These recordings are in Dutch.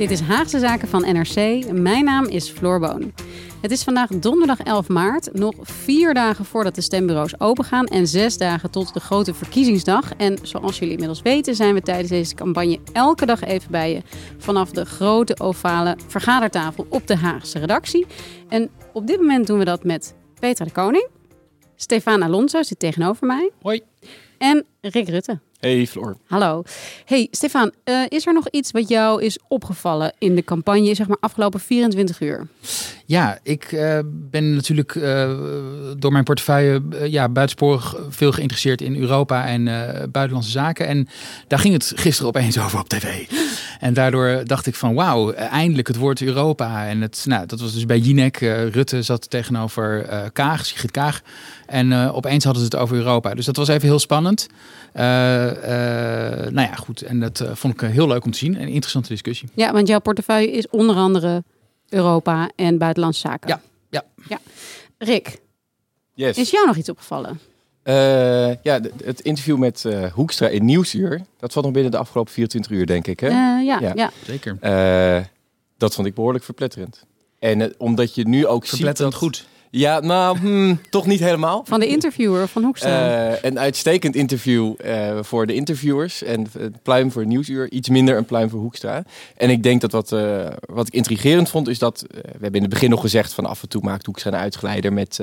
Dit is Haagse Zaken van NRC. Mijn naam is Floor Boon. Het is vandaag donderdag 11 maart, nog vier dagen voordat de stembureaus opengaan en zes dagen tot de grote verkiezingsdag. En zoals jullie inmiddels weten zijn we tijdens deze campagne elke dag even bij je vanaf de grote ovale vergadertafel op de Haagse redactie. En op dit moment doen we dat met Petra de Koning, Stefan Alonso zit tegenover mij Hoi. en Rick Rutte. Hey Floor. Hallo. Hey Stefan, eh, is er nog iets wat jou is opgevallen in de campagne, zeg maar afgelopen 24 uur? Ja, ik eh, ben natuurlijk eh, door mijn portefeuille ja, buitensporig veel geïnteresseerd in Europa en eh, buitenlandse zaken. En daar ging het gisteren opeens over op tv. En daardoor dacht ik van wauw, eindelijk het woord Europa. En het, nou, dat was dus bij Jinek. eh, Rutte zat tegenover eh, Kaag, Sigrid Kaag. En eh, opeens hadden ze het over Europa. Dus dat was even heel spannend. Eh, eh, nou ja, goed. En dat vond ik heel leuk om te zien. Een interessante discussie. Ja, want jouw portefeuille is onder andere Europa en buitenlandse zaken. Ja, ja. ja. Rick, Yes. is jou nog iets opgevallen? Eh, ja, het interview met eh, Hoekstra in Nieuwsuur, dat valt nog binnen de afgelopen 24 uur, denk ik. Hè? Eh, ja, Ja. ja. Zeker. Eh, dat vond ik behoorlijk verpletterend. En omdat je nu ook Verpletterend ziet... dat- goed. Ja, nou, hmm, toch niet helemaal. Van de interviewer van Hoekstra. Eh, een uitstekend interview eh, voor de interviewers. En pluim voor Nieuwsuur. Iets minder een pluim voor Hoekstra. En ik denk dat wat, eh, wat ik intrigerend vond, is dat... we hebben in het begin nog gezegd van af en toe maakt Hoekstra een uitgeleider met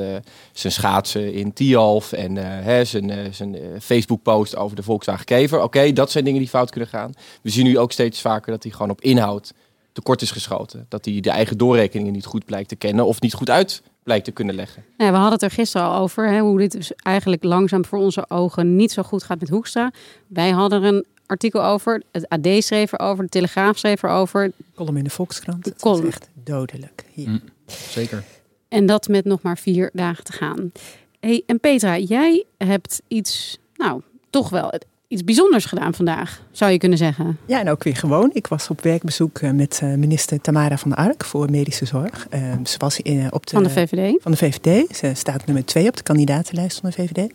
zijn schaatsen in Tialf. En hè, zijn, zijn eh, Facebook post over de Volkswagen Kever. Oké, dat zijn dingen die fout kunnen gaan. We zien nu ook steeds vaker dat hij gewoon op inhoud tekort is geschoten. Dat hij de eigen doorrekeningen niet goed blijkt te kennen of niet goed uit blijkt te kunnen leggen. Nou ja, we hadden het er gisteren al over, hè, hoe dit dus eigenlijk langzaam voor onze ogen niet zo goed gaat met Hoekstra. Wij hadden er een artikel over, het AD schreef erover, de Telegraaf schreef erover. column in de Volkskrant. De Het column. echt dodelijk. Hier. Mm. Zeker. En dat met nog maar vier dagen te gaan. Hey, en Petra, jij hebt iets, nou, toch wel iets bijzonders gedaan vandaag, zou je kunnen zeggen. Ja, en ook weer gewoon. Ik was op werkbezoek eh, met eh, minister Tamara van Ark voor medische zorg. Eh, ze was in, eh, op de, Van de VVD. van de VVD. Ze staat nummer twee op de kandidatenlijst van de VVD.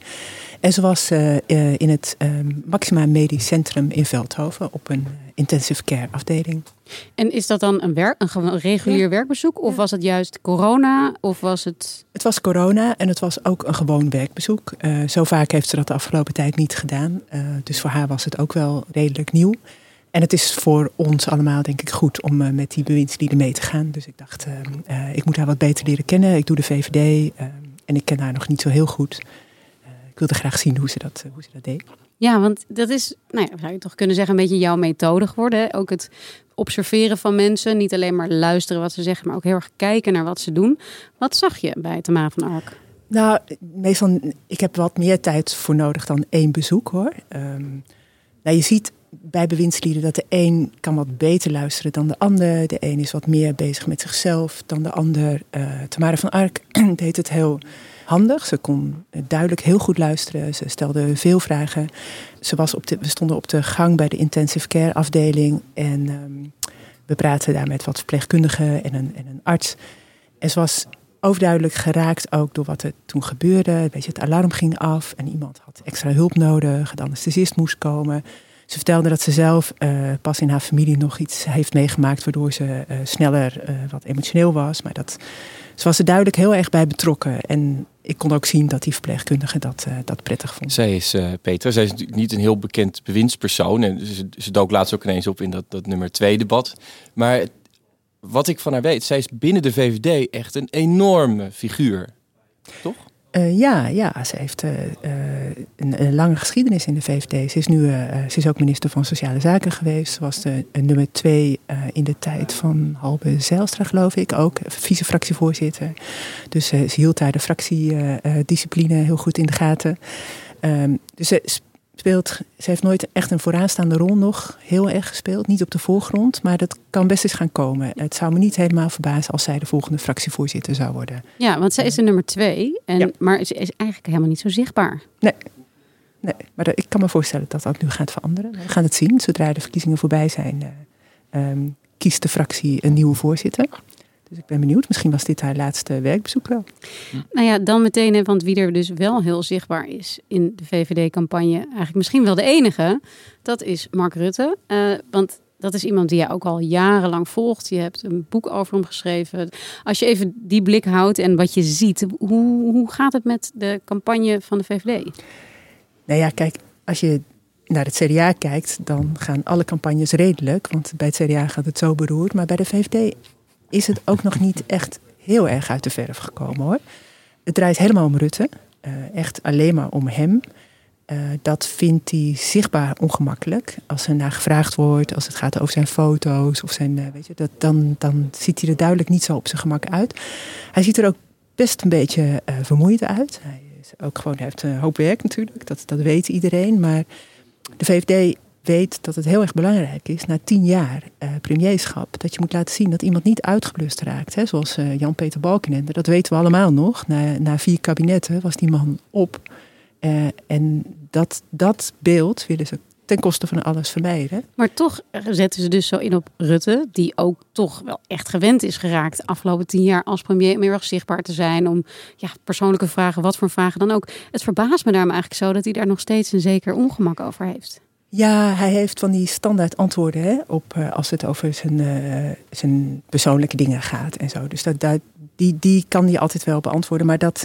En ze was eh, eh, in het eh, Maxima Medisch Centrum in Veldhoven op een eh, intensive care afdeling. En is dat dan een, werk, een regulier werkbezoek? Of Ja. was het juist corona? Of was het... Het was corona en het was ook een gewoon werkbezoek. Zo vaak heeft ze dat de afgelopen tijd niet gedaan. Dus voor haar was het ook wel redelijk nieuw. En het is voor ons allemaal denk ik goed om met die bewindslieden mee te gaan. Dus ik dacht, eh, eh, ik moet haar wat beter leren kennen. Ik doe de VVD eh, en ik ken haar nog niet zo heel goed. Ik wilde graag zien hoe ze dat, eh, hoe ze dat deed. Ja, want dat is, nou ja, zou je toch kunnen zeggen, een beetje jouw methode geworden. Hè? Ook het observeren van mensen. Niet alleen maar luisteren wat ze zeggen, maar ook heel erg kijken naar wat ze doen. Wat zag je bij Tamara van Ark? Nou, meestal, ik heb wat meer tijd voor nodig dan één bezoek hoor. Ehm, nou, je ziet bij bewindslieden dat de een kan wat beter luisteren dan de ander. De een is wat meer bezig met zichzelf dan de ander. Eh Tamara van Ark deed het heel handig. Ze kon duidelijk heel goed luisteren. Ze stelde veel vragen. Ze was op de, we stonden op de gang bij de intensive care afdeling. En ehm, we praten daar met wat verpleegkundigen en een, en een arts. En ze was overduidelijk geraakt ook door wat er toen gebeurde. Een beetje het alarm ging af en iemand had extra hulp nodig. De anesthesist moest komen. Ze vertelde dat ze zelf eh, pas in haar familie nog iets heeft meegemaakt... waardoor ze eh, sneller eh, wat emotioneel was. Maar dat, ze was er duidelijk heel erg bij betrokken. En ik kon ook zien dat die verpleegkundige dat, uh, dat prettig vond. Zij is uh, Petra, zij is natuurlijk niet een heel bekend bewindspersoon. En ze, ze dook laatst ook ineens op in dat, dat nummer twee debat. Maar wat ik van haar weet, zij is binnen de VVD echt een enorme figuur. Toch? Uh, ja, ja, ze heeft uh, een, een, lange geschiedenis in de VVD. Ze is nu ze is ook minister van Sociale Zaken geweest. Ze was de nummer twee in de tijd van Halbe Zijlstra, geloof ik. Ook vice-fractievoorzitter. Dus ze hield daar de fractiediscipline heel goed in de gaten. Um, dus ze speelt, ze heeft nooit echt een vooraanstaande rol nog heel erg gespeeld. Niet op de voorgrond, maar dat kan best eens gaan komen. Het zou me niet helemaal verbazen als zij de volgende fractievoorzitter zou worden. Ja, want zij is de nummer twee, en, maar ze is eigenlijk helemaal niet zo zichtbaar. Nee, nee maar ik kan me voorstellen dat dat nu gaat veranderen. We gaan het zien. Zodra de verkiezingen voorbij zijn, uh, um, kiest de fractie een nieuwe voorzitter. Dus ik ben benieuwd. Misschien was dit haar laatste werkbezoek wel. Nou ja, dan meteen, want wie er dus wel heel zichtbaar is in de VVD-campagne, eigenlijk misschien wel de enige, dat is Mark Rutte. Uh, want dat is iemand die jij ook al jarenlang volgt. Je hebt een boek over hem geschreven. Als je even die blik houdt en wat je ziet, hoe, hoe gaat het met de campagne van de VVD? Nou ja, kijk, als je naar het CDA kijkt, dan gaan alle campagnes redelijk. Want bij het CDA gaat het zo beroerd. Maar bij de VVD is het ook nog niet echt heel erg uit de verf gekomen hoor. Het draait helemaal om Rutte. Uh, echt alleen maar om hem. Uh, dat vindt hij zichtbaar ongemakkelijk. Als er naar gevraagd wordt, als het gaat over zijn foto's of zijn. Uh, weet je, dat, dan, dan ziet hij er duidelijk niet zo op zijn gemak uit. Hij ziet er ook best een beetje vermoeid uit. Hij, ook gewoon, heeft een hoop werk natuurlijk, dat, dat weet iedereen. Maar de VVD weet dat het heel erg belangrijk is na tien jaar uh, premierschap. Dat je moet laten zien dat iemand niet uitgeblust raakt. Hè? Zoals uh, Jan-Peter Balkenende. Dat weten we allemaal nog. Na, na vier kabinetten was die man op. Uh, en dat, dat beeld willen ze ten koste van alles vermijden. Maar toch zetten ze dus zo in op Rutte, die ook toch wel echt gewend is geraakt de afgelopen tien jaar als premier meer zichtbaar te zijn om ja, persoonlijke vragen, wat voor vragen dan ook. Het verbaast me daarom eigenlijk zo dat hij daar nog steeds een zeker ongemak over heeft. Ja, hij heeft van die standaard antwoorden hè, op, uh, als het over zijn, uh, zijn persoonlijke dingen gaat en zo. Dus dat, dat, die, die kan hij altijd wel beantwoorden. Maar dat,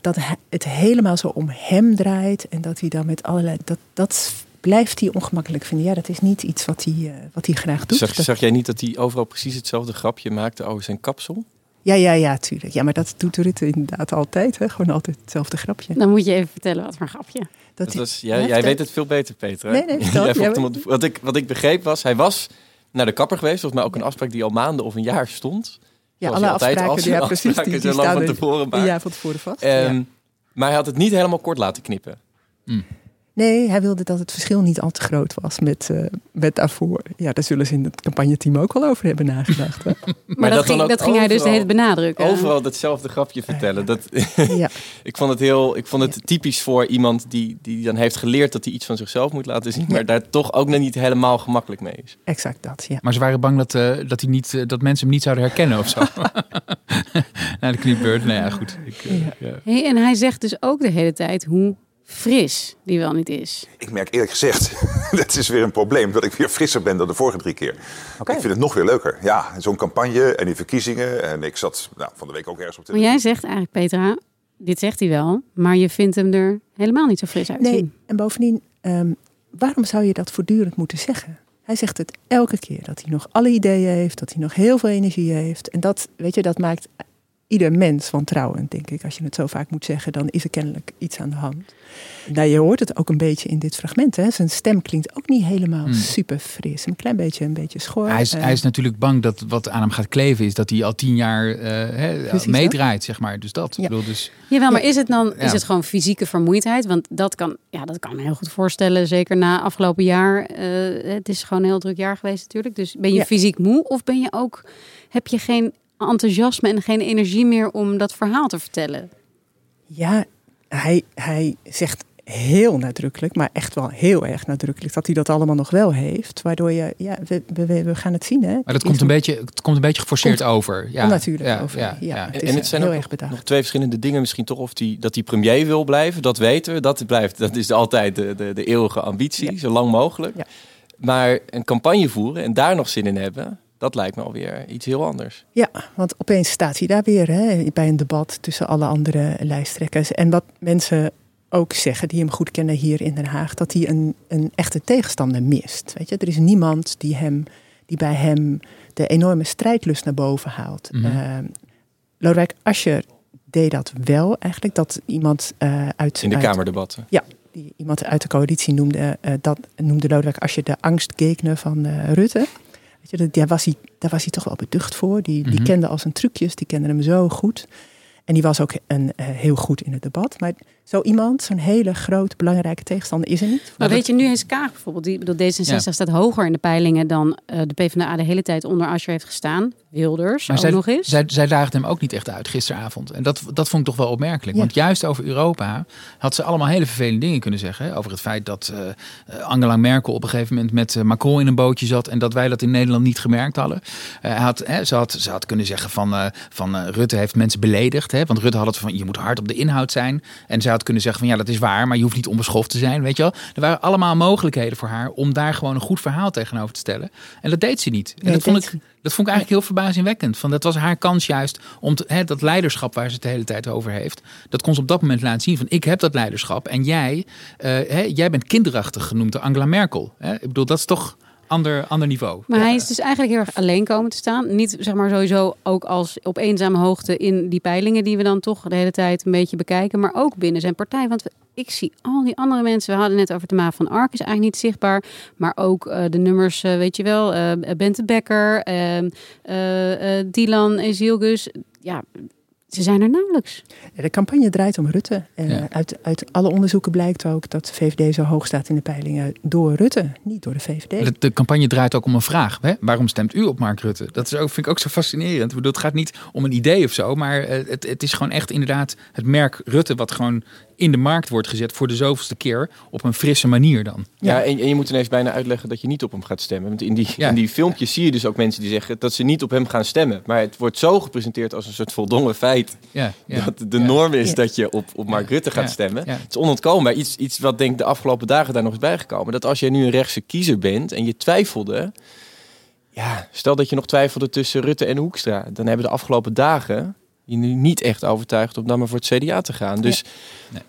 dat het helemaal zo om hem draait en dat hij dan met allerlei. Dat, dat blijft hij ongemakkelijk vinden. Ja, dat is niet iets wat hij, uh, wat hij graag doet. Dat... zag jij niet dat hij overal precies hetzelfde grapje maakte over zijn kapsel? Ja, ja, ja, tuurlijk. Ja, maar dat doet Rutte inderdaad altijd. Hè? Gewoon altijd hetzelfde grapje. Dan moet je even vertellen wat voor grapje. Dat, dat was, jij, jij weet het veel beter, Peter. Nee, nee, jij ja, wat, ik, wat ik begreep was, hij was naar de kapper geweest. Volgens mij ook een afspraak die al maanden of een jaar stond. Ja, alle afspraken, als, ja, precies. Die, die, die staan van tevoren een jaar van tevoren vast. Um, ja. Maar hij had het niet helemaal kort laten knippen. Mm. Nee, hij wilde dat het verschil niet al te groot was met, uh, met daarvoor. Ja, daar zullen ze in het campagneteam ook wel over hebben nagedacht. Hè? maar, maar, dat, dat, ging, dat ging hij dus de hele benadrukken. Overal datzelfde grapje vertellen. Dat, ja. ik vond het heel, ik vond het typisch voor iemand die, die dan heeft geleerd dat hij iets van zichzelf moet laten zien, maar daar toch ook nog niet helemaal gemakkelijk mee is. Exact dat, ja. Maar ze waren bang dat, uh, dat, hij niet, uh, dat mensen hem niet zouden herkennen of zo. Na de kniebeurt, nou ja, goed. Ik, ja. Hey, en hij zegt dus ook de hele tijd hoe fris die wel niet is. Ik merk eerlijk gezegd, dat is weer een probleem, dat ik weer frisser ben dan de vorige drie keer. Okay. Ik vind het nog weer leuker. Ja, zo'n campagne en die verkiezingen. En ik zat nou, van de week ook ergens op de. Maar jij zegt eigenlijk, Petra, dit zegt hij wel, maar je vindt hem er helemaal niet zo fris uitzien. Nee, en bovendien, um, waarom zou je dat voortdurend moeten zeggen? Hij zegt het elke keer, dat hij nog alle ideeën heeft, dat hij nog heel veel energie heeft. En dat, weet je, dat maakt ieder mens wantrouwend, denk ik. Als je het zo vaak moet zeggen, dan is er kennelijk iets aan de hand. Nou, je hoort het ook een beetje in dit fragment. Hè? Zijn stem klinkt ook niet helemaal hmm. super fris. Een klein beetje, een beetje schor. Hij is, hij is natuurlijk bang dat wat aan hem gaat kleven is dat hij al tien jaar uh, meedraait, zeg maar. Dus dat. Ja. Bedoel, dus... Jawel, maar is het dan is het gewoon fysieke vermoeidheid? Want dat kan, ja, dat kan me heel goed voorstellen. Zeker na afgelopen jaar. Uh, het is gewoon een heel druk jaar geweest natuurlijk. Dus ben je fysiek moe of ben je ook, heb je geen enthousiasme en geen energie meer om dat verhaal te vertellen. Ja, hij, hij zegt heel nadrukkelijk, maar echt wel heel erg nadrukkelijk, dat hij dat allemaal nog wel heeft. Waardoor je, ja, we, we, we gaan het zien. Hè? Maar dat komt een, beetje, het komt een beetje geforceerd komt over. Ja, natuurlijk ja, over. Ja, ja, Het en, het zijn heel erg nog, nog twee verschillende dingen misschien toch. Of die, dat hij premier wil blijven, dat weten we. Dat, blijft, dat is altijd de, de, de eeuwige ambitie, zo lang mogelijk. Maar een campagne voeren en daar nog zin in hebben Dat lijkt me alweer iets heel anders. Ja, want opeens staat hij daar weer hè, bij een debat tussen alle andere lijsttrekkers. En wat mensen ook zeggen, die hem goed kennen hier in Den Haag, dat hij een, een echte tegenstander mist. Weet je? Er is niemand die, hem, die bij hem de enorme strijdlust naar boven haalt. Mm -hmm. Lodewijk Asscher deed dat wel eigenlijk, dat iemand uh, uit... In de uit, Kamerdebatten. Ja, die iemand uit de coalitie noemde, uh, dat noemde Lodewijk Asscher de angstgegner van uh, Rutte. Weet je, daar, was hij, daar was hij toch wel beducht voor. Die, die mm -hmm. kende al zijn trucjes, die kende hem zo goed. En die was ook een, uh, heel goed in het debat. Maar zo iemand, zo'n hele grote, belangrijke tegenstander is er niet. Maar weet je, nu is Kaag bijvoorbeeld, die, bedoel, D66 ja. staat hoger in de peilingen dan uh, de PvdA de hele tijd onder Asscher heeft gestaan. Wilders maar ook zij, nog eens. Zij, zij daagde hem ook niet echt uit gisteravond. En dat, dat vond ik toch wel opmerkelijk. Ja. Want juist over Europa had ze allemaal hele vervelende dingen kunnen zeggen. Hè? Over het feit dat uh, Angela Merkel op een gegeven moment met Macron in een bootje zat. En dat wij dat in Nederland niet gemerkt hadden. had, hè, ze, had, ze had kunnen zeggen van, van Rutte heeft mensen beledigd. Hè? Want Rutte had het van je moet hard op de inhoud zijn. En zij had kunnen zeggen van ja dat is waar. Maar je hoeft niet onbeschoft te zijn. Weet je wel. Er waren allemaal mogelijkheden voor haar om daar gewoon een goed verhaal tegenover te stellen. En dat deed ze niet. En Nee, dat, vond ik, dat vond ik eigenlijk heel verbazingwekkend. Van, dat was haar kans juist om te, hè, dat leiderschap waar ze het de hele tijd over heeft. Dat kon ze op dat moment laten zien van ik heb dat leiderschap. En jij, eh, hè, jij bent kinderachtig genoemd door Angela Merkel. Hè? Ik bedoel, dat is toch ander, ander niveau. Maar hij is dus eigenlijk heel erg alleen komen te staan. Niet zeg maar sowieso ook als op eenzame hoogte in die peilingen die we dan toch de hele tijd een beetje bekijken. Maar ook binnen zijn partij. Want ik zie al die andere mensen. We hadden net over de Maaf van Ark is eigenlijk niet zichtbaar. Maar ook uh, de nummers, uh, weet je wel. Uh, Bente Becker, Dylan Ezilgus. Ja, ze zijn er nauwelijks. De campagne draait om Rutte. En ja. uit, uit alle onderzoeken blijkt ook dat de VVD zo hoog staat in de peilingen door Rutte, niet door de VVD. De, de campagne draait ook om een vraag. Hè? Waarom stemt u op Mark Rutte? Dat is ook, vind ik ook zo fascinerend. Ik bedoel, het gaat niet om een idee of zo, maar het, het is gewoon echt inderdaad het merk Rutte wat gewoon in de markt wordt gezet voor de zoveelste keer op een frisse manier dan. Ja, ja en, en, je moet ineens bijna uitleggen dat je niet op hem gaat stemmen. Want in die, ja. in die filmpjes zie je dus ook mensen die zeggen dat ze niet op hem gaan stemmen. Maar het wordt zo gepresenteerd als een soort voldongen feit ja, dat de norm is dat je op, op Mark Rutte gaat stemmen. Het is onontkoombaar. Iets, iets wat denk ik de afgelopen dagen daar nog is bijgekomen. Dat als jij nu een rechtse kiezer bent en je twijfelde... Ja, stel dat je nog twijfelde tussen Rutte en Hoekstra. Dan hebben de afgelopen dagen je nu niet echt overtuigd om dan maar voor het CDA te gaan. Dus nee.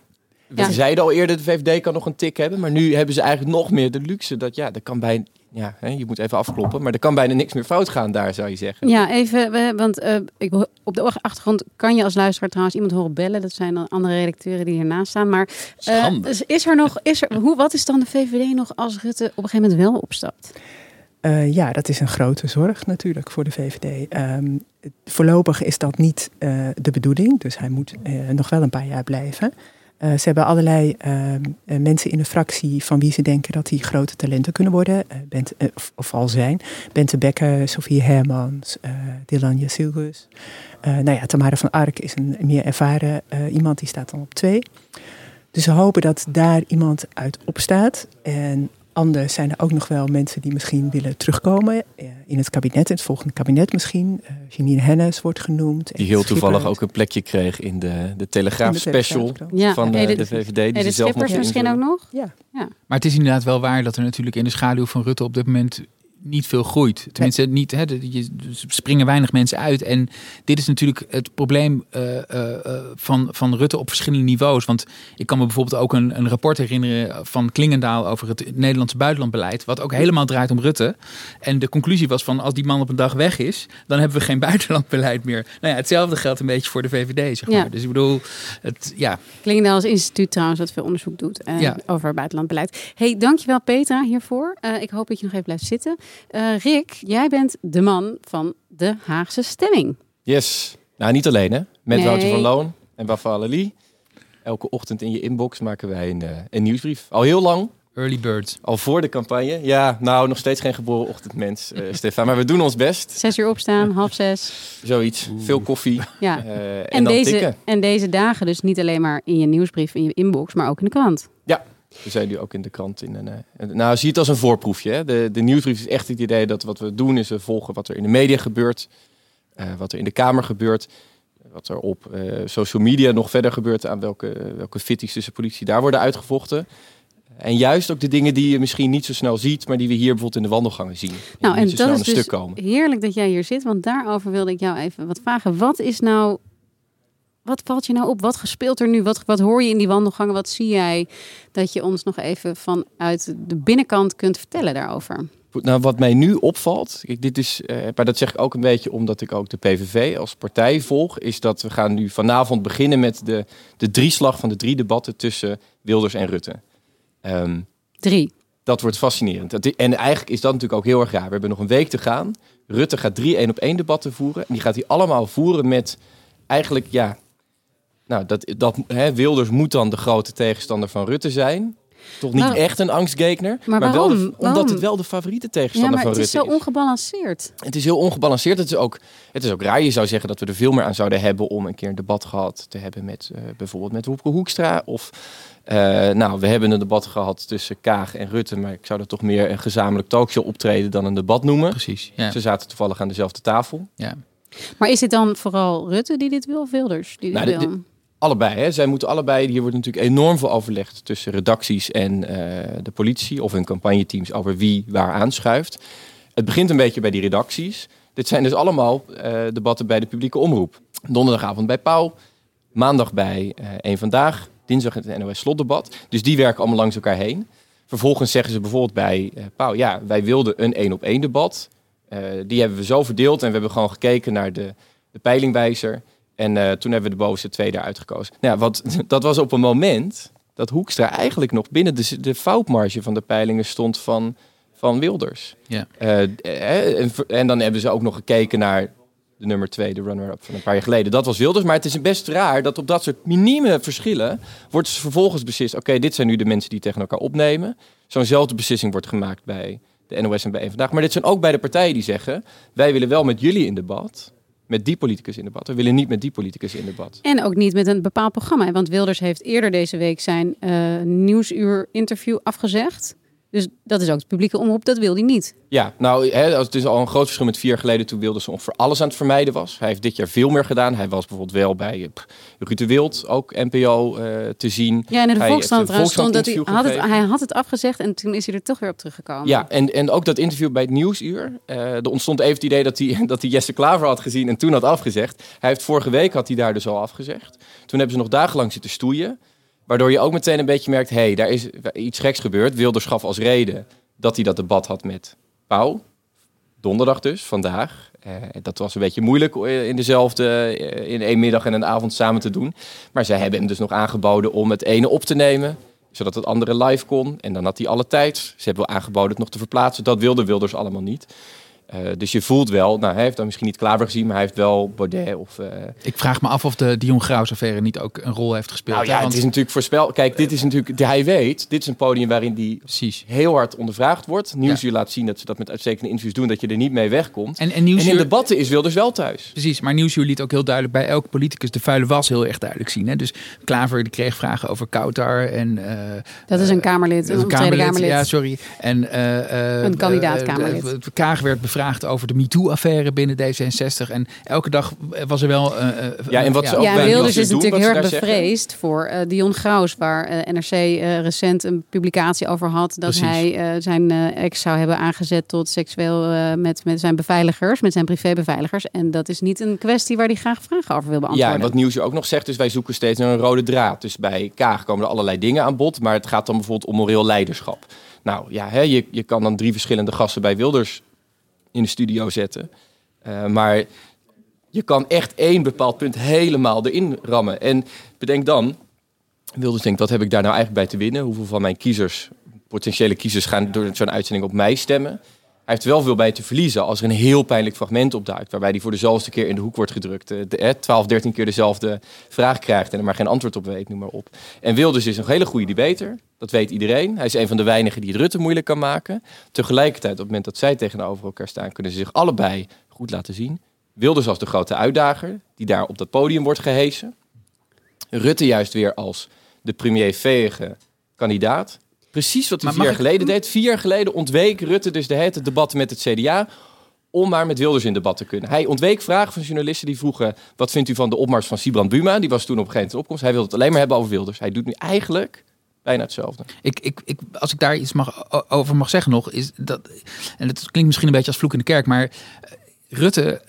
We ja. zeiden al eerder, de VVD kan nog een tik hebben. Maar nu hebben ze eigenlijk nog meer de luxe. Dat ja, er kan bij... Ja, hè, je moet even afkloppen. Maar er kan bijna niks meer fout gaan daar, zou je zeggen. Ja, even, want uh, ik, op de achtergrond kan je als luisteraar trouwens iemand horen bellen. Dat zijn dan andere redacteuren die hiernaast staan. Maar uh, is er nog, is er, hoe, wat is dan de VVD nog als Rutte op een gegeven moment wel opstapt? Uh, ja, dat is een grote zorg natuurlijk voor de VVD. Um, voorlopig is dat niet uh, de bedoeling, dus hij moet uh, nog wel een paar jaar blijven. Ze hebben allerlei ehm, mensen in de fractie van wie ze denken dat die grote talenten kunnen worden, Bent, of, al zijn. Bente Becker, Sofie Hermans, Dylan Jasilgus. nou ja, Tamara van Ark is een meer ervaren iemand, die staat dan op twee. Dus ze hopen dat daar iemand uit opstaat. En Anders zijn er ook nog wel mensen die misschien willen terugkomen in het kabinet, in het volgende kabinet misschien. Uh, Janine Hennis wordt genoemd. Die heel toevallig ook een plekje kreeg in de, de Telegraaf de special ja. van de, de, VVD. Die de ze zelf nog misschien ook nog? Ja. ja. Maar het is inderdaad wel waar dat er natuurlijk in de schaduw van Rutte op dit moment niet veel groeit. Tenminste, niet, hè, je springen weinig mensen uit. En dit is natuurlijk het probleem uh, uh, van, van Rutte op verschillende niveaus. Want ik kan me bijvoorbeeld ook een, een rapport herinneren van Klingendaal over het Nederlandse buitenlandbeleid. Wat ook helemaal draait om Rutte. En de conclusie was van als die man op een dag weg is, dan hebben we geen buitenlandbeleid meer. Nou ja, hetzelfde geldt een beetje voor de VVD, zeg maar. Ja. Dus ik bedoel, het, ja. Klingendaal is instituut trouwens dat veel onderzoek doet uh, ja. over buitenlandbeleid. hey, dankjewel Petra hiervoor. Ik hoop dat je nog even blijft zitten. Uh, Rick, jij bent de man van de Haagse stemming. Yes. Nou, niet alleen hè. Met nee. Wouter van Loon en Wafa Ali. Elke ochtend in je inbox maken wij een, uh, een nieuwsbrief. Al heel lang. Early birds. Al voor de campagne. Ja, nou, nog steeds geen geboren ochtendmens, uh, Stefan. Maar we doen ons best. Zes uur opstaan, half zes. Zoiets. Oeh. Veel koffie. Ja. Uh, en, en dan deze, tikken. en deze dagen dus niet alleen maar in je nieuwsbrief, in je inbox, maar ook in de krant. Ja, we zijn nu ook in de krant. In een, uh, nou, zie het als een voorproefje. Hè? De, de nieuwsbrief is echt het idee dat wat we doen is we volgen wat er in de media gebeurt. Uh, wat er in de Kamer gebeurt. Wat er op uh, social media nog verder gebeurt. Aan welke, welke fitties tussen politie daar worden uitgevochten. En juist ook de dingen die je misschien niet zo snel ziet, maar die we hier bijvoorbeeld in de wandelgangen zien. Nou, en dat is dus stuk komen. heerlijk dat jij hier zit, want daarover wilde ik jou even wat vragen. Wat is nou, wat valt je nou op? Wat gespeeld er nu? Wat, wat hoor je in die wandelgangen? Wat zie jij dat je ons nog even vanuit de binnenkant kunt vertellen daarover? Nou, wat mij nu opvalt, kijk, dit is, eh, maar dat zeg ik ook een beetje omdat ik ook de PVV als partij volg, is dat we gaan nu vanavond beginnen met de, de drieslag van de drie debatten tussen Wilders en Rutte. Ehm, Drie. dat wordt fascinerend. Dat- En eigenlijk is dat natuurlijk ook heel erg raar. We hebben nog een week te gaan. Rutte gaat drie één op één debatten voeren. En die gaat hij allemaal voeren met eigenlijk, ja... Nou, dat, dat, hè, Wilders moet dan de grote tegenstander van Rutte zijn. Toch niet Maar- echt een angstgekner. Maar wel de- omdat Waarom? het wel de favoriete Ja, tegenstander maar van het is Rutte zo ongebalanceerd. het is heel ongebalanceerd. Het is, ook, het is ook raar. Je zou zeggen dat we er veel meer aan zouden hebben om een keer een debat gehad te hebben met eh, bijvoorbeeld met Hoepke Hoekstra. Of eh, nou, we hebben een debat gehad tussen Kaag en Rutte, maar ik zou dat toch meer een gezamenlijk talkshow optreden dan een debat noemen. Precies. Ja. Ze zaten toevallig aan dezelfde tafel. ja. Maar is het dan vooral Rutte die dit wil of Wilders die dit Nou, de- wil? Allebei, hè. zij moeten allebei. Hier wordt natuurlijk enorm veel overlegd tussen redacties en eh, de politie of hun campagneteams over wie waar aanschuift. Het begint een beetje bij die redacties. Dit zijn dus allemaal eh, debatten bij de publieke omroep. Donderdagavond bij Pauw, maandag bij eh Eén Vandaag, dinsdag het NOS Slotdebat. Dus die werken allemaal langs elkaar heen. Vervolgens zeggen ze bijvoorbeeld bij eh Pauw, ja, wij wilden een één op één debat. Die hebben we zo verdeeld en we hebben gewoon gekeken naar de, de peilingwijzer. En eh, toen hebben we de bovenste twee daaruit gekozen. Nou, ja, wat, dat was op een moment dat Hoekstra eigenlijk nog binnen de, de foutmarge van de peilingen stond van, van Wilders. Ja. Eh, eh, en, en dan hebben ze ook nog gekeken naar de nummer twee, de runner-up van een paar jaar geleden. Dat was Wilders. Maar het is best raar dat op dat soort minieme verschillen wordt vervolgens beslist. Oké, dit zijn nu de mensen die tegen elkaar opnemen. Zo'nzelfde beslissing wordt gemaakt bij de NOS en bij Vandaag. Maar dit zijn ook bij de partijen die zeggen... wij willen wel met jullie in debat, met die politicus in debat. We willen niet met die politicus in debat. En ook niet met een bepaald programma. Want Wilders heeft eerder deze week zijn eh nieuwsuur interview afgezegd. Dus dat is ook de publieke omroep, dat wil hij niet. Ja, nou, hè, het is al een groot verschil met vier jaar geleden toen Wilders ongeveer alles aan het vermijden was. Hij heeft dit jaar veel meer gedaan. Hij was bijvoorbeeld wel bij eh, Ruud de Wild, ook NPO, eh, te zien. Ja, en in de Hij Volkskrant trouwens stond dat hij had, het, hij had het afgezegd en toen is hij er toch weer op teruggekomen. Ja, en, en ook dat interview bij het Nieuwsuur. eh, er ontstond even het idee dat hij, dat hij Jesse Klaver had gezien en toen had afgezegd. Hij heeft vorige week had hij daar dus al afgezegd. Toen hebben ze nog dagenlang zitten stoeien. Waardoor je ook meteen een beetje merkt, hé, hey, daar is iets geks gebeurd. Wilders gaf als reden dat hij dat debat had met Pauw. Donderdag dus, vandaag. Eh, dat was een beetje moeilijk eh, in dezelfde, eh, in één middag en een avond samen te doen. Maar zij hebben hem dus nog aangeboden om het ene op te nemen zodat het andere live kon. En dan had hij alle tijd. Ze hebben aangeboden het nog te verplaatsen. Dat wilde Wilders allemaal niet. Eh, dus je voelt wel, nou, hij heeft dan misschien niet Klaver gezien, maar hij heeft wel Baudet of... eh, Ik vraag me af of de Dion Graus affaire niet ook een rol heeft gespeeld. nou hè? ja, Want- het is natuurlijk voorspel. Kijk, dit is natuurlijk, hij weet, dit is een podium waarin die Precies. heel hard ondervraagd wordt. Nieuwsuur laat zien dat ze dat met uitstekende interviews doen, dat je er niet mee wegkomt. En, En, en Nieuwsuur, in debatten is Wilders wel thuis. Precies, maar Nieuwsuur liet ook heel duidelijk bij elke politicus de vuile was heel erg duidelijk zien. Hè? Dus Klaver die kreeg vragen over Kautar en... eh, Dat is een Kamerlid, een, een Kamerlid, Kamerlid. Ja, sorry. En, eh, eh, Een kandidaat Kamerlid. Kaag werd bevraagd over de MeToo-affaire binnen D66. En elke dag was er wel... eh, eh, Ja, en wat ze ook Ja, Wilders is doen, natuurlijk heel erg zeggen. bevreesd voor eh, Dion Graus, waar NRC recent een publicatie over had dat Precies. hij zijn ex zou hebben aangezet tot seksueel met, met zijn beveiligers, met zijn privébeveiligers. En dat is niet een kwestie waar hij graag vragen over wil Ja, beantwoorden. en wat Nieuwsuur ook nog zegt, is wij zoeken steeds naar een rode draad. Dus bij Kaag komen er allerlei dingen aan bod, maar het gaat dan bijvoorbeeld om moreel leiderschap. Nou ja, hè, je, je kan dan drie verschillende gasten bij Wilders in de studio zetten. Eh, maar je kan echt één bepaald punt helemaal erin rammen. En bedenk dan, Wilders denkt, wat heb ik daar nou eigenlijk bij te winnen? Hoeveel van mijn kiezers, potentiële kiezers, gaan door zo'n uitzending op mij stemmen? Hij heeft wel veel bij te verliezen als er een heel pijnlijk fragment opduikt. Waarbij hij voor de zoveelste keer in de hoek wordt gedrukt. eh, de, eh, 12, 13 keer dezelfde vraag krijgt en er maar geen antwoord op weet, noem maar op. En Wilders is een hele goede debater. Dat weet iedereen. Hij is een van de weinigen die het Rutte moeilijk kan maken. Tegelijkertijd, op het moment dat zij tegenover elkaar staan, kunnen ze zich allebei goed laten zien. Wilders als de grote uitdager, die daar op dat podium wordt gehesen. Rutte juist weer als de premierveege kandidaat. Precies wat hij vier jaar ik- geleden deed. Vier jaar geleden ontweek Rutte dus de hele debatten met het CDA om maar met Wilders in debat te kunnen. Hij ontweek vragen van journalisten die vroegen... wat vindt u van de opmars van Sibrand Buma? Die was toen op een gegeven moment opkomst. Hij wilde het alleen maar hebben over Wilders. Hij doet nu eigenlijk bijna hetzelfde. Ik, ik, ik, als ik daar iets mag, over mag zeggen nog, is dat, en het klinkt misschien een beetje als vloek in de kerk, maar Rutte,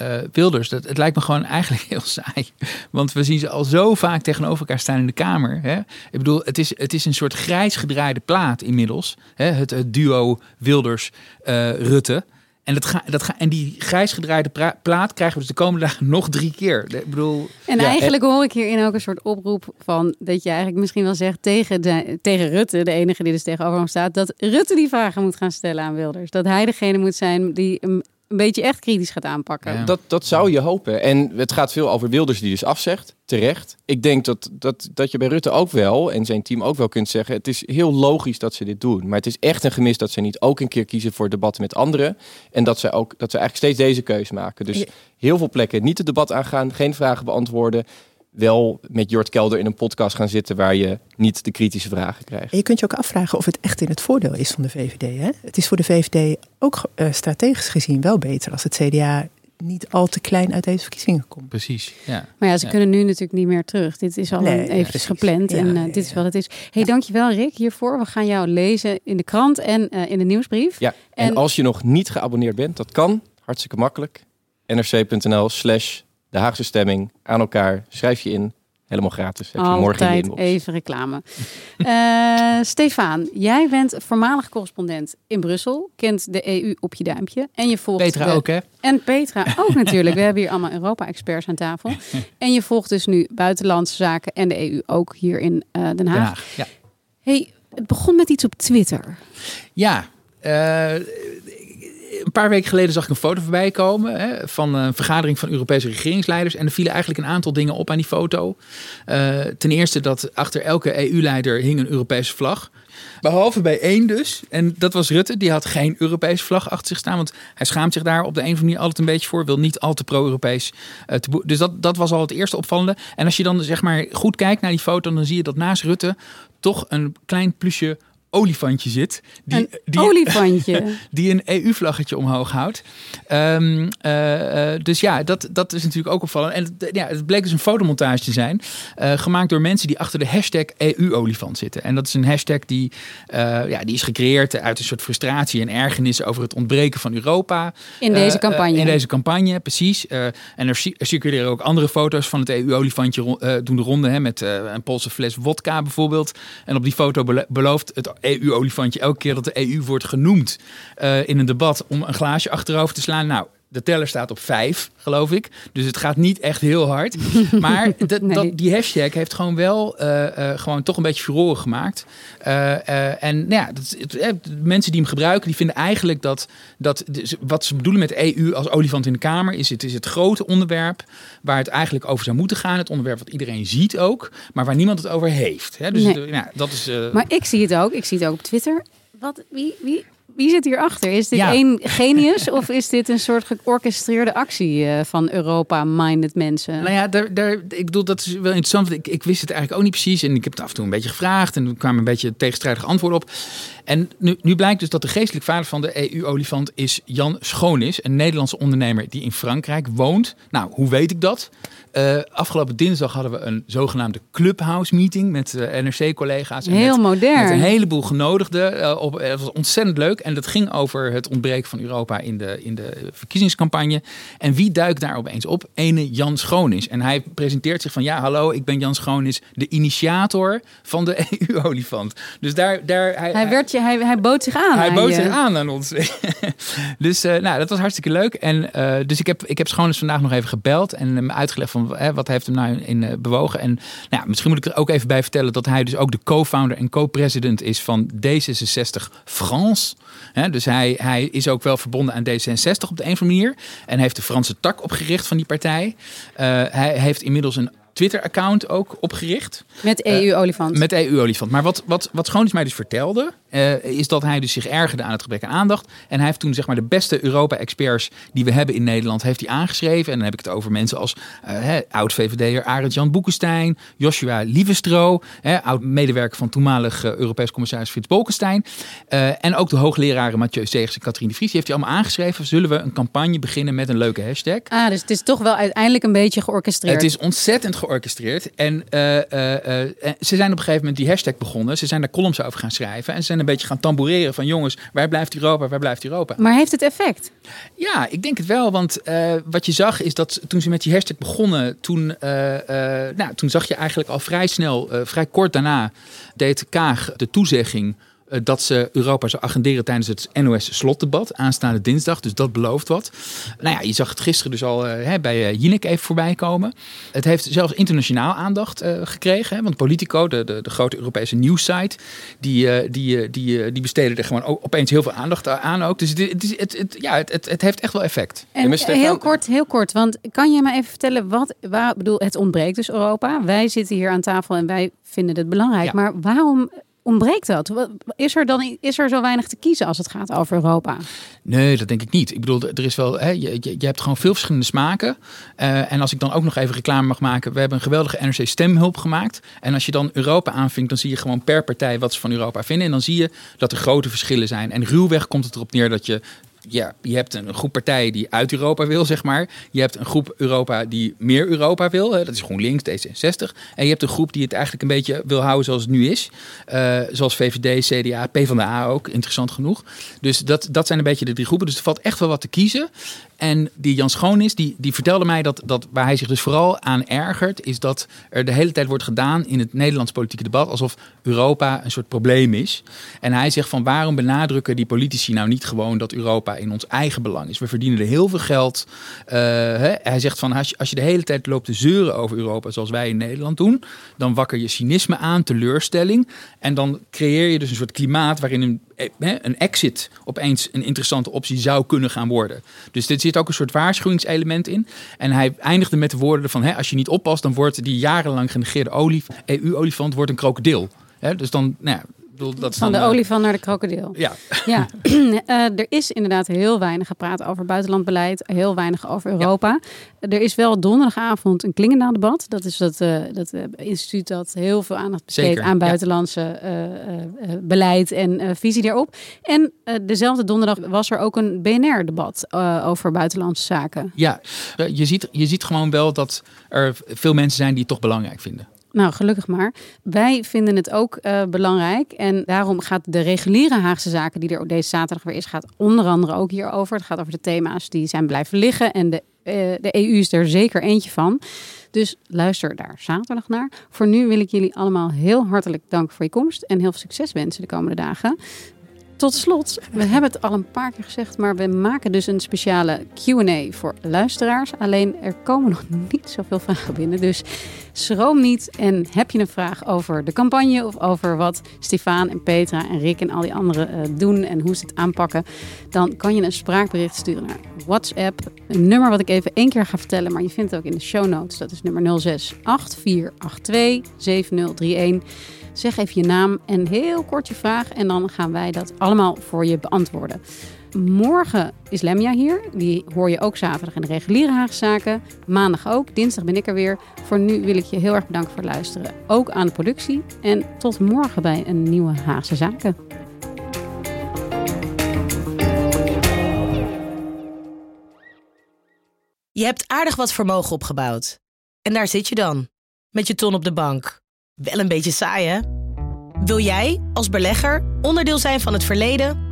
uh, Wilders, dat, het lijkt me gewoon eigenlijk heel saai. Want we zien ze al zo vaak tegenover elkaar staan in de Kamer. Hè? Ik bedoel, het is, het is een soort grijs gedraaide plaat inmiddels. Hè? Het, het duo Wilders-Rutte. En, dat ga, dat ga, en die grijs gedraaide plaat krijgen we dus de komende dagen nog drie keer. Ik bedoel, en eigenlijk hoor ik hierin ook een soort oproep van dat je eigenlijk misschien wel zegt tegen, de, tegen Rutte, de enige die dus tegenover hem staat, dat Rutte die vragen moet gaan stellen aan Wilders. Dat hij degene moet zijn die hem een beetje echt kritisch gaat aanpakken. Dat, dat zou je hopen. En het gaat veel over Wilders die dus afzegt. Terecht. Ik denk dat, dat, dat je bij Rutte ook wel en zijn team ook wel kunt zeggen... het is heel logisch dat ze dit doen. Maar het is echt een gemis dat ze niet ook een keer kiezen voor debatten met anderen. En dat ze, ook, dat ze eigenlijk steeds deze keus maken. Dus heel veel plekken niet het debat aangaan, geen vragen beantwoorden wel met Jort Kelder in een podcast gaan zitten waar je niet de kritische vragen krijgt. En je kunt je ook afvragen of het echt in het voordeel is van de VVD. Hè? Het is voor de VVD ook uh, strategisch gezien wel beter als het CDA niet al te klein uit deze verkiezingen komt. Precies, ja. Maar ja, ze kunnen nu natuurlijk niet meer terug. Dit is al nee, even gepland en uh, dit is wat het is. hey, dankjewel Rick hiervoor. We gaan jou lezen in de krant en uh, in de nieuwsbrief. Ja, en, en als je nog niet geabonneerd bent, dat kan. Hartstikke makkelijk. nrc.nl slash de Haagse stemming aan elkaar. Schrijf je in. Helemaal gratis. Heb je morgen in even reclame. uh, Stefan, jij bent voormalig correspondent in Brussel. Kent de EU op je duimpje. En je volgt Petra ook, hè? En Petra ook natuurlijk. We hebben hier allemaal Europa-experts aan tafel. En je volgt dus nu buitenlandse zaken en de EU ook hier in uh, Den Haag. Den Haag ja. Hey, het begon met iets op Twitter. Ja, uh, een paar weken geleden zag ik een foto voorbij komen hè, van een vergadering van Europese regeringsleiders. En er vielen eigenlijk een aantal dingen op aan die foto. Uh, ten eerste dat achter elke EU-leider hing een Europese vlag. Behalve bij één dus. En dat was Rutte. Die had geen Europese vlag achter zich staan. Want hij schaamt zich daar op de een of andere manier altijd een beetje voor. Wil niet al te pro-Europees. Uh, dus dat, dat was al het eerste opvallende. En als je dan zeg maar goed kijkt naar die foto. Dan zie je dat naast Rutte toch een klein plusje olifantje zit. Die, een die, olifantje. die een EU-vlaggetje omhoog houdt. Um, uh, dus ja, dat, dat is natuurlijk ook opvallend. En ja, het bleek dus een fotomontage te zijn. Uh, gemaakt door mensen die achter de hashtag EU-olifant zitten. En dat is een hashtag die, ja, die is gecreëerd uit een soort frustratie en ergernis over het ontbreken van Europa. In deze campagne. in deze campagne, precies. en er, er, circuleren ook andere foto's van het EU-olifantje doen de ronde. Hè, met een Poolse fles wodka bijvoorbeeld. En op die foto belooft het EU-olifantje elke keer dat de EU wordt genoemd uh, in een debat om een glaasje achterover te slaan. Nou, de teller staat op vijf, geloof ik. Dus het gaat niet echt heel hard. Maar dat, die hashtag heeft gewoon wel uh, uh, gewoon toch een beetje furoren gemaakt. Uh, en nou ja, dat, het, mensen die hem gebruiken, die vinden eigenlijk dat, dat dus wat ze bedoelen met EU als olifant in de Kamer, is het is het grote onderwerp waar het eigenlijk over zou moeten gaan. Het onderwerp wat iedereen ziet ook, maar waar niemand het over heeft. Hè? Dus nee. nou, dat is. Maar ik zie het ook. Ik zie het ook op Twitter. Wat, wie, wie, wie zit hierachter? Is dit één genius of is dit een soort georchestreerde actie uh, van Europa-minded mensen? Nou ja, daar, daar, ik bedoel, dat is wel interessant. Ik, ik wist het eigenlijk ook niet precies. En ik heb het af en toe een beetje gevraagd. En er kwamen een beetje tegenstrijdige antwoorden op. En nu, nu blijkt dus dat de geestelijk vader van de EU-olifant is Jan Schoonis. Een Nederlandse ondernemer die in Frankrijk woont. Nou, hoe weet ik dat? Uh, afgelopen dinsdag hadden we een zogenaamde clubhouse meeting met uh, NRC-collega's. Heel met, modern. Met een heleboel genodigden. Uh, op, het was ontzettend leuk. En dat ging over het ontbreken van Europa in de, in de verkiezingscampagne. En wie duikt daar opeens op? Ene Jan Schoonis. En hij presenteert zich van ja, hallo, ik ben Jan Schoonis, de initiator van de EU-olifant. Dus daar, daar hij, hij, werd je, hij, hij bood zich aan. Hij bood zich aan aan ons. dus nou, dat was hartstikke leuk. En dus ik heb, ik heb Schoonis vandaag nog even gebeld en hem uitgelegd van hè, wat heeft hem nou in, in bewogen. En nou, misschien moet ik er ook even bij vertellen dat hij dus ook de co-founder en co-president is van D66 France. Dus hij, hij is ook wel verbonden aan D66 op de een of andere manier. En heeft de Franse tak opgericht van die partij. Uh, hij heeft inmiddels een Twitter-account ook opgericht. Met EU-olifant. Uh, met EU-olifant. Maar wat, wat, wat Schoonis mij dus vertelde, uh, is dat hij dus zich ergerde aan het gebrek aan aandacht. En hij heeft toen zeg maar de beste Europa-experts die we hebben in Nederland, heeft hij aangeschreven. En dan heb ik het over mensen als uh, oud-VVD'er Arend-Jan Boekenstein, Joshua Lievestro, oud-medewerker van toenmalig Europees commissaris Frits Bolkestein. en ook de hoogleraren Mathieu Segers en Katrien de Vries. Die heeft hij allemaal aangeschreven. Zullen we een campagne beginnen met een leuke hashtag? Ah, dus het is toch wel uiteindelijk een beetje georchestreerd. Het is ontzettend georchestreerd. En ze zijn op een gegeven moment die hashtag begonnen. Ze zijn daar columns over gaan schrijven. En ze zijn een beetje gaan tamboureren van jongens, waar blijft Europa, waar blijft Europa? Maar heeft het effect? Ja, ik denk het wel. Want wat je zag is dat toen ze met die hashtag begonnen, toen, nou, toen zag je eigenlijk al vrij snel, vrij kort daarna, deed Kaag de toezegging eh, dat ze Europa zou agenderen tijdens het NOS-slotdebat aanstaande dinsdag. Dus dat belooft wat. Nou ja, je zag het gisteren dus al uh, hè, bij uh, Jinek even voorbij komen. Het heeft zelfs internationaal aandacht gekregen. Hè, want Politico, de, de, de, grote Europese nieuwssite, die, die, die, die besteden er gewoon opeens heel veel aandacht aan ook. Dus het, het, het, het ja, het, het, heeft echt wel effect. En heel kort, heel kort. Want kan je me even vertellen wat, waar, bedoel, het ontbreekt dus Europa. Wij zitten hier aan tafel en wij vinden het belangrijk. Maar waarom ontbreekt dat? Is er dan is er zo weinig te kiezen als het gaat over Europa? Nee, dat denk ik niet. Ik bedoel, er is wel, hè, je, je hebt gewoon veel verschillende smaken. Uh, en als ik dan ook nog even reclame mag maken, we hebben een geweldige NRC stemhulp gemaakt. En als je dan Europa aanvinkt, dan zie je gewoon per partij wat ze van Europa vinden. En dan zie je dat er grote verschillen zijn. En ruwweg komt het erop neer dat je ja, je hebt een groep partijen die uit Europa wil, zeg maar. Je hebt een groep Europa die meer Europa wil. Dat is GroenLinks, D66. En je hebt een groep die het eigenlijk een beetje wil houden zoals het nu is. Uh, zoals VVD, CDA, PvdA ook, interessant genoeg. Dus dat, dat zijn een beetje de drie groepen. Dus er valt echt wel wat te kiezen. En die Jan Schoonis, die, die vertelde mij dat, dat waar hij zich dus vooral aan ergert, is dat er de hele tijd wordt gedaan in het Nederlands politieke debat alsof Europa een soort probleem is. En hij zegt van waarom benadrukken die politici nou niet gewoon dat Europa in ons eigen belang is? We verdienen er heel veel geld. Uh, hè? Hij zegt van als je, als je de hele tijd loopt te zeuren over Europa zoals wij in Nederland doen, dan wakker je cynisme aan, teleurstelling. En dan creëer je dus een soort klimaat waarin een eh, een exit opeens een interessante optie zou kunnen gaan worden. Dus dit zit ook een soort waarschuwingselement in. En hij eindigde met de woorden van: hè, als je niet oppast, dan wordt die jarenlang genegeerde EU-olifant wordt een krokodil. dus dan, nou ja, dat Van de uh, olifant naar de krokodil. Ja. ja. uh, er is inderdaad heel weinig gepraat over buitenlandbeleid, heel weinig over Europa. Er is wel donderdagavond een Klingendaal debat. Dat is dat, uh, dat instituut dat heel veel aandacht besteedt aan buitenlandse beleid en visie daarop. En dezelfde donderdag was er ook een BNR-debat over buitenlandse zaken. Ja, je ziet, je ziet gewoon wel dat er veel mensen zijn die het toch belangrijk vinden. Nou, gelukkig maar. Wij vinden het ook uh, belangrijk. En daarom gaat de reguliere Haagse zaken, die er deze zaterdag weer is, gaat onder andere ook hierover. Het gaat over de thema's die zijn blijven liggen. En de, uh, de EU is er zeker eentje van. Dus luister daar zaterdag naar. Voor nu wil ik jullie allemaal heel hartelijk danken voor je komst. En heel veel succes wensen de komende dagen. Tot slot, we hebben het al een paar keer gezegd, maar we maken dus een speciale QA voor luisteraars. Alleen er komen nog niet zoveel vragen binnen. Dus schroom niet. En heb je een vraag over de campagne of over wat Stefan en Petra en Rick en al die anderen uh, doen en hoe ze het aanpakken, dan kan je een spraakbericht sturen naar WhatsApp. Een nummer wat ik even één keer ga vertellen, maar je vindt het ook in de show notes. Dat is nummer 06 8482 7031. Zeg even je naam en heel kort je vraag. En dan gaan wij dat allemaal voor je beantwoorden. Morgen is Lemja hier. Die hoor je ook zaterdag in de reguliere Haagse Zaken. Maandag ook. Dinsdag ben ik er weer. Voor nu wil ik je heel erg bedanken voor het luisteren. Ook aan de productie. En tot morgen bij een nieuwe Haagse Zaken. Je hebt aardig wat vermogen opgebouwd. En daar zit je dan. Met je ton op de bank. Wel een beetje saai, hè? Wil jij, als belegger, onderdeel zijn van het verleden